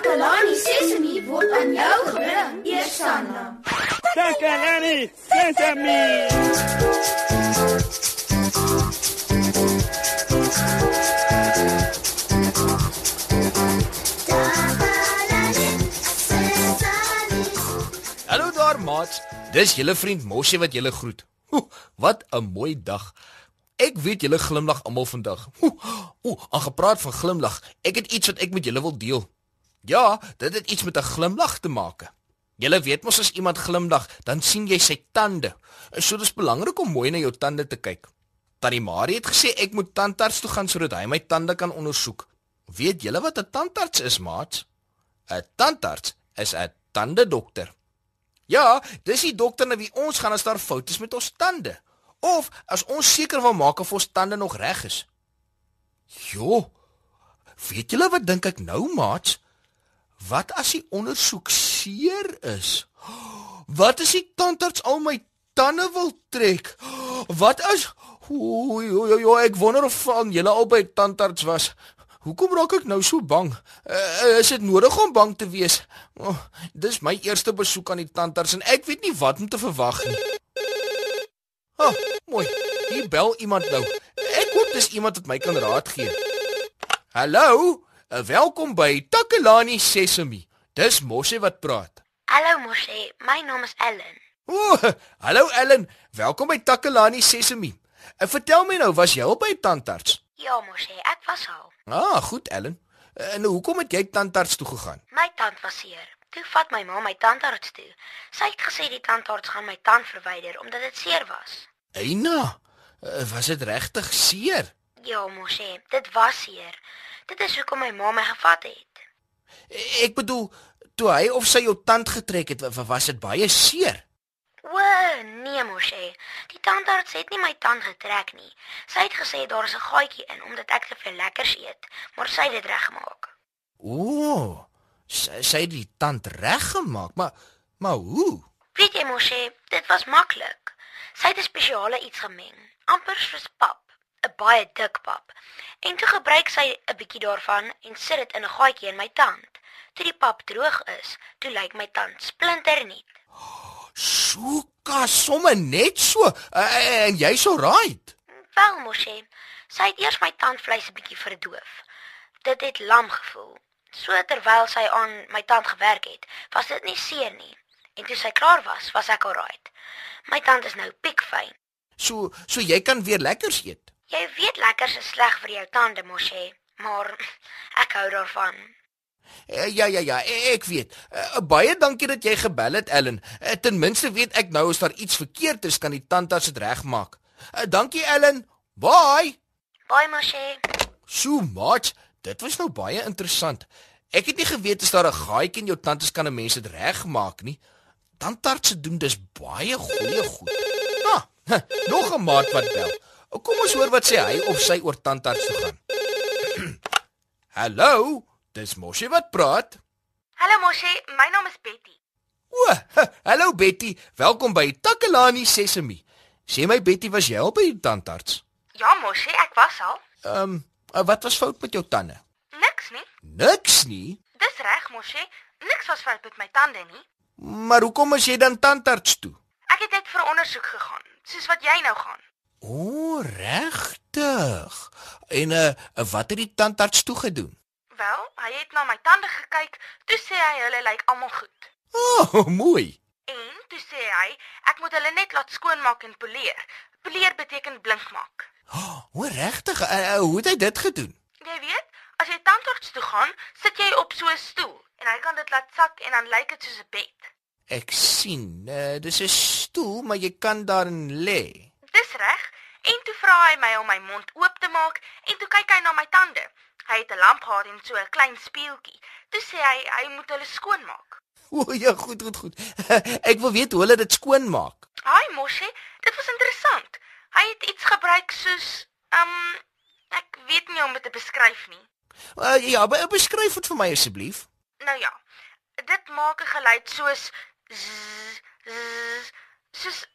Takalani Sesemi word aan jou gebring, Eersanna. Takalani Sesemi. Hallo daar, maats. Dis julle vriend Moshi wat julle groet. Oeh, wat 'n mooi dag. Ek weet julle glimlag almal vandag. Ooh, aangepraat van glimlag. Ek het iets wat ek met julle wil deel. Ja, dit het iets met 'n glimlag te maak. Julle weet mos as iemand glimlag, dan sien jy sy tande. So dis belangrik om mooi na jou tande te kyk. Tannie Marie het gesê ek moet tandarts toe gaan sodat hy my tande kan ondersoek. Weet julle wat 'n tandarts is, maats? 'n Tandarts is 'n tandedokter. Ja, dis die dokter na wie ons gaan as daar foute is met ons tande of as ons seker wil maak of ons tande nog reg is. Jo. Weet julle wat dink ek nou, maats? Wat as die ondersoek seer is? Wat as die tandarts al my tande wil trek? Wat as Oei, oei, oei, ek wonder of van julle albei tandarts was. Hoekom raak ek nou so bang? Uh, is dit nodig om bang te wees? Oh, dis my eerste besoek aan die tandarts en ek weet nie wat om te verwag nie. Ha, oh, mooi. Hier bel iemand nou. Ek hoop dis iemand wat my kan raad gee. Hallo, welkom by Takalani Sesemi. Dis Mosse wat praat. Hallo Moshe, my naam is Ellen. O, oh, hallo Ellen. Welkom by Takalani Sesemi. Uh, vertel my nou, was jy al by tandarts? Ja Moshe, ek was al. Ah, goed Ellen. Uh, en hoekom het jy tandarts toe gegaan? My tand was seer. Toe vat my ma my tandarts toe. Sy het gesê die tandarts gaan my tand verwyder omdat dit seer was. Eina, uh, was dit regtig seer? Ja Moshe, dit was seer. Dit is hoekom my ma my gevat het. Ek bedoel, toe hy of sy jou tand getrek het, wa- was dit baie seer. O, nee Moshe. Die tandarts het nie my tand getrek nie. Sy het gesê daar is 'n gaatjie in omdat ek te veel lekkers eet, maar sy het dit reggemaak. O, sy, sy het die tand reggemaak, maar maar hoe? Weet jy Moshe, dit was maklik. Sy het 'n spesiale iets gemeng, amper soos pap, 'n baie dik pap. En toe gebruik sy 'n bietjie daarvan en sit dit in 'n gaatjie in my tand. Toe die pap droog is, toe lyk my tand splinternuut. Soeka, somme net so. Uh, en jy's so right. Wel Moshe, sy het eers my tandvleis 'n bietjie verdoof. Dit het lam gevoel. So terwyl sy aan my tand gewerk het, was dit nie seer nie. En toe sy klaar was, was ek alright. My tand is nou piekfyn. So so jy kan weer lekkers eet. Jy weet lekkers is sleg vir jou tande, Moshe, maar ek hou daarvan. Uh, ja ja ja, e- ek weet. Uh, baie dankie dat jy gebel het, Ellen. Ten minste weet ek nou as daar iets verkeerd is, kan die tandarts dit regmaak. Dankie Ellen. Bye. Bye, Moshe. So much. Dit was nou baie interessant. Ek het nie geweet as daar 'n gaatjie in jou tand is kan 'n mens dit regmaak nie. Tandartse doen dis baie goeie goed. Ah, nog 'n maat wat bel. Kom ons hoor wat sê hy of sy oor tandarts toe gaan. Hallo, dis Moshi wat praat. Hallo Moshe, my naam is Betty. O, hallo Betty, welkom by Takalani Sesemi. Sê my Betty, was jy al by die tandarts? Ja, Moshe, ek was al. Ehm, um, wat was fout met jou tande? Niks nie. Niks nie. Dis reg, Moshe. Niks was fout met my tande nie. Maar hoekom is jy dan tandarts toe? Ek het net vir ondersoek gegaan, soos wat jy nou gaan. O, regtig. En uh, wat het die tandarts toe gedoen? Wel, hy het na my tande gekyk, toe sê hy hulle lyk almal goed. O, oh, mooi. En toe sê hy ek moet hulle net laat skoonmaak en poleer. Poleer beteken blink maak. O, regtig. Uh, uh, hoe het hy dit gedoen? Jy weet, as jy tandarts toe gaan, sit jy op so 'n stoel en hy kan dit laat sak en dan lyk dit soos 'n bed. Ek sien. Uh, dis 'n stoel, maar jy kan daarin lê. Dis reg. En toe vra hy my om my mond oop te maak en toe kyk hy na my tande. Hy het 'n lamp gehad en so 'n klein speeltjie. Toe sê hy hy moet hulle skoonmaak. O, ja, goed, goed, goed. Ek wil weet hoe hulle dit skoonmaak. Haai Moshe, dit was interessant. Hy het iets gebruik soos um ek weet nie hoe om dit te beskryf nie. Uh, ja, be beskryf dit vir my asseblief. Nou ja. Dit maak 'n geluid soos zzz, zzz, soos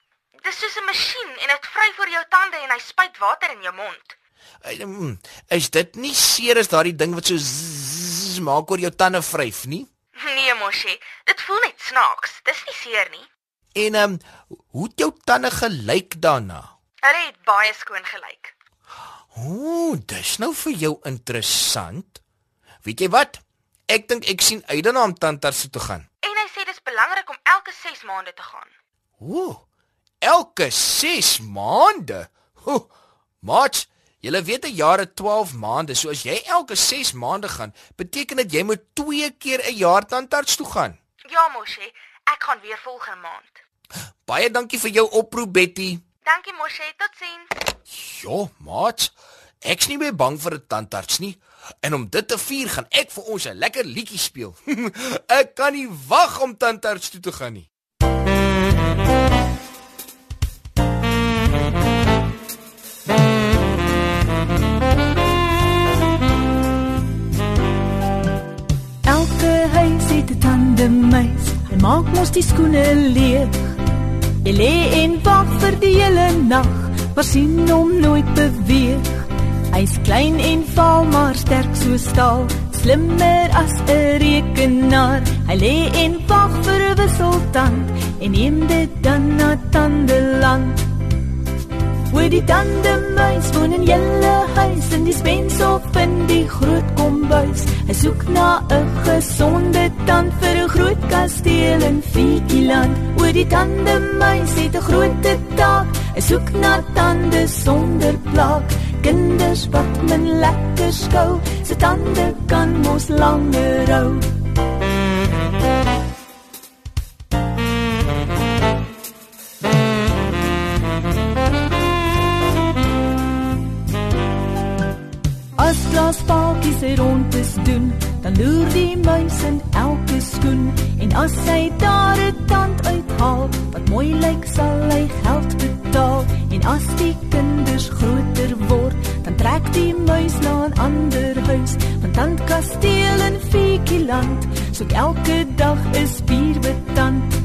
dis soos 'n masjien en dit vry vir jou tande en hy spuit water in jou mond. Mm, is dit nie seer as daardie ding wat so zzz maak oor jou tande vryf nie? Nee, mosie, dit voel net snaaks. Dis nie seer nie. En ehm um, hoe het jou tande gelyk daarna? Hulle het baie skoon gelyk. Ooh, dis nou vir jou interessant. Weet jy wat? Ek dink ek sien uit daarna om tandarts toe te gaan. En hy sê dis belangrik om elke 6 maande te gaan. Ooh. Elke 6 maande. Ooh. Mats, jy weet 'n jaar het 12 maande, so as jy elke 6 maande gaan, beteken dit jy moet 2 keer 'n jaar tandarts toe gaan. Ja, mosie, ek gaan weer volgende maand. Baie dankie vir jou oproep, Betty. Dankie, mosie. Totsiens. Ja, Mats. Ek's nie meer bang vir 'n tandarts nie. En om dit te vier, gaan ek vir ons 'n lekker liedjie speel. ek kan nie wag om tandarts toe te gaan nie. Mos die skoene leeg. Hy lê en wag vir die hele nag, maar sien hom nooit beweeg. Hy's klein en vaal maar sterk so staal, slimmer as 'n rekenaar. Hy lê en wag vir 'n wisseltand en neem dit dan na tandeland. Waar die tandemuis woon in julle huis in die spens of in die groot kombuis. Hy soek na 'n gesonde tand vir 'n groot kasteel in Fikieland. Waar die tandemuis het 'n groot taak. Hy soek na tande sonder plak kinders wat men lekker skou, se tande kan mos langer hou. Loer die muis in elke skoen. En as hy daar 'n tand uithaal, wat mooi lyk, sal hy geld betaal. En as die kinders groter word, dan trek die muis na 'n ander huis, van tandkasteel in Fikieland, soek elke dag 'n spierbetand.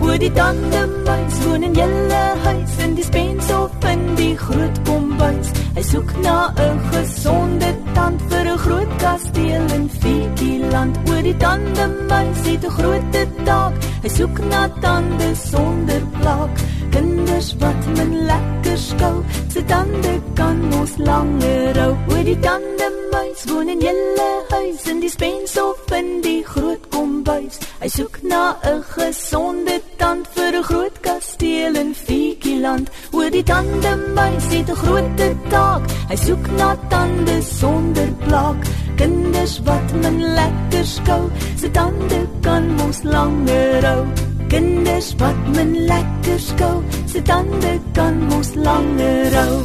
Oor die tande muis woon in julle huis. In die spens of in die groot kombuis. Hy soek na 'n gesonde tand vir groot kasteel in Fikieland. Oor die tande muis het 'n groot taak. Hy soek na tande sonder plak. Kinders wat men lekker skou, se tande kan ons langer hou. Oor die tande muis woon in julle huis in die spens of in die groot kombuis. Hy soek na 'n gesonde tand vir 'n groot kasteel in Fikieland. Oor die tande muis het 'n groot taak. Hy soek na tande sonder plak. Kinders wat men lekker skou, se tande kan ons langer hou. Kinders wat men lekker skou, se tande kan ons langer hou.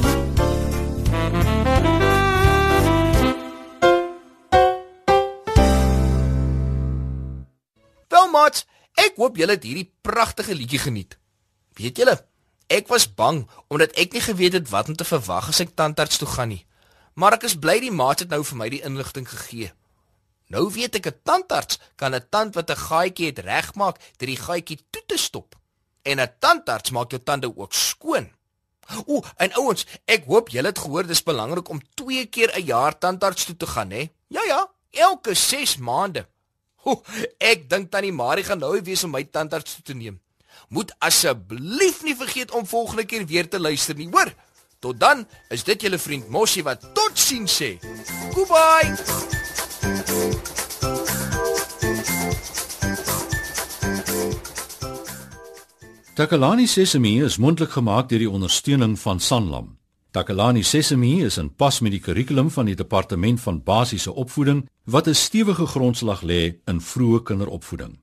Wel maats, ek hoop julle het hierdie pragtige liedjie geniet. Weet julle, ek was bang omdat ek nie geweet het wat om te verwag as ek tandarts toe gaan nie. Maar ek is bly die maats het nou vir my die inligting gegee. Nou weet ek 'n tandarts kan 'n tand wat 'n gaatjie het regmaak deur die gaatjie toe te stop. En 'n tandarts maak jou tande ook skoon. Ooh, en ouens, ek hoop julle het gehoor dis belangrik om 2 keer 'n jaar tandarts toe te gaan, hè? Ja ja, elke 6 maande. Ooh, ek dink tannie Marie gaan nou wees om my tandarts toe te neem. Moet asseblief nie vergeet om volgende keer weer te luister nie, hoor? Tot dan, is dit julle vriend Mossie wat totsiens sê. Goodbye. Takalani Sesemi is mondelik gemaak deur die ondersteuning van Sanlam. Takalani Sesemi is in pas met die kurrikulum van die departement van basiese opvoeding wat 'n stewige grondslag lê in vroeë kinderopvoeding.